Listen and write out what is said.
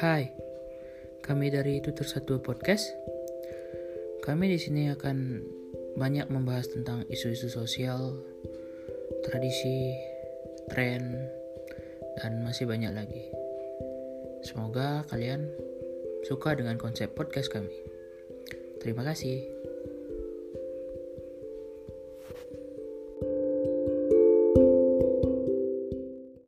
Hai, kami dari Itu Tersatu Podcast. Kami di sini akan banyak membahas tentang isu-isu sosial, tradisi, tren, dan masih banyak lagi. Semoga kalian suka dengan konsep podcast kami. Terima kasih.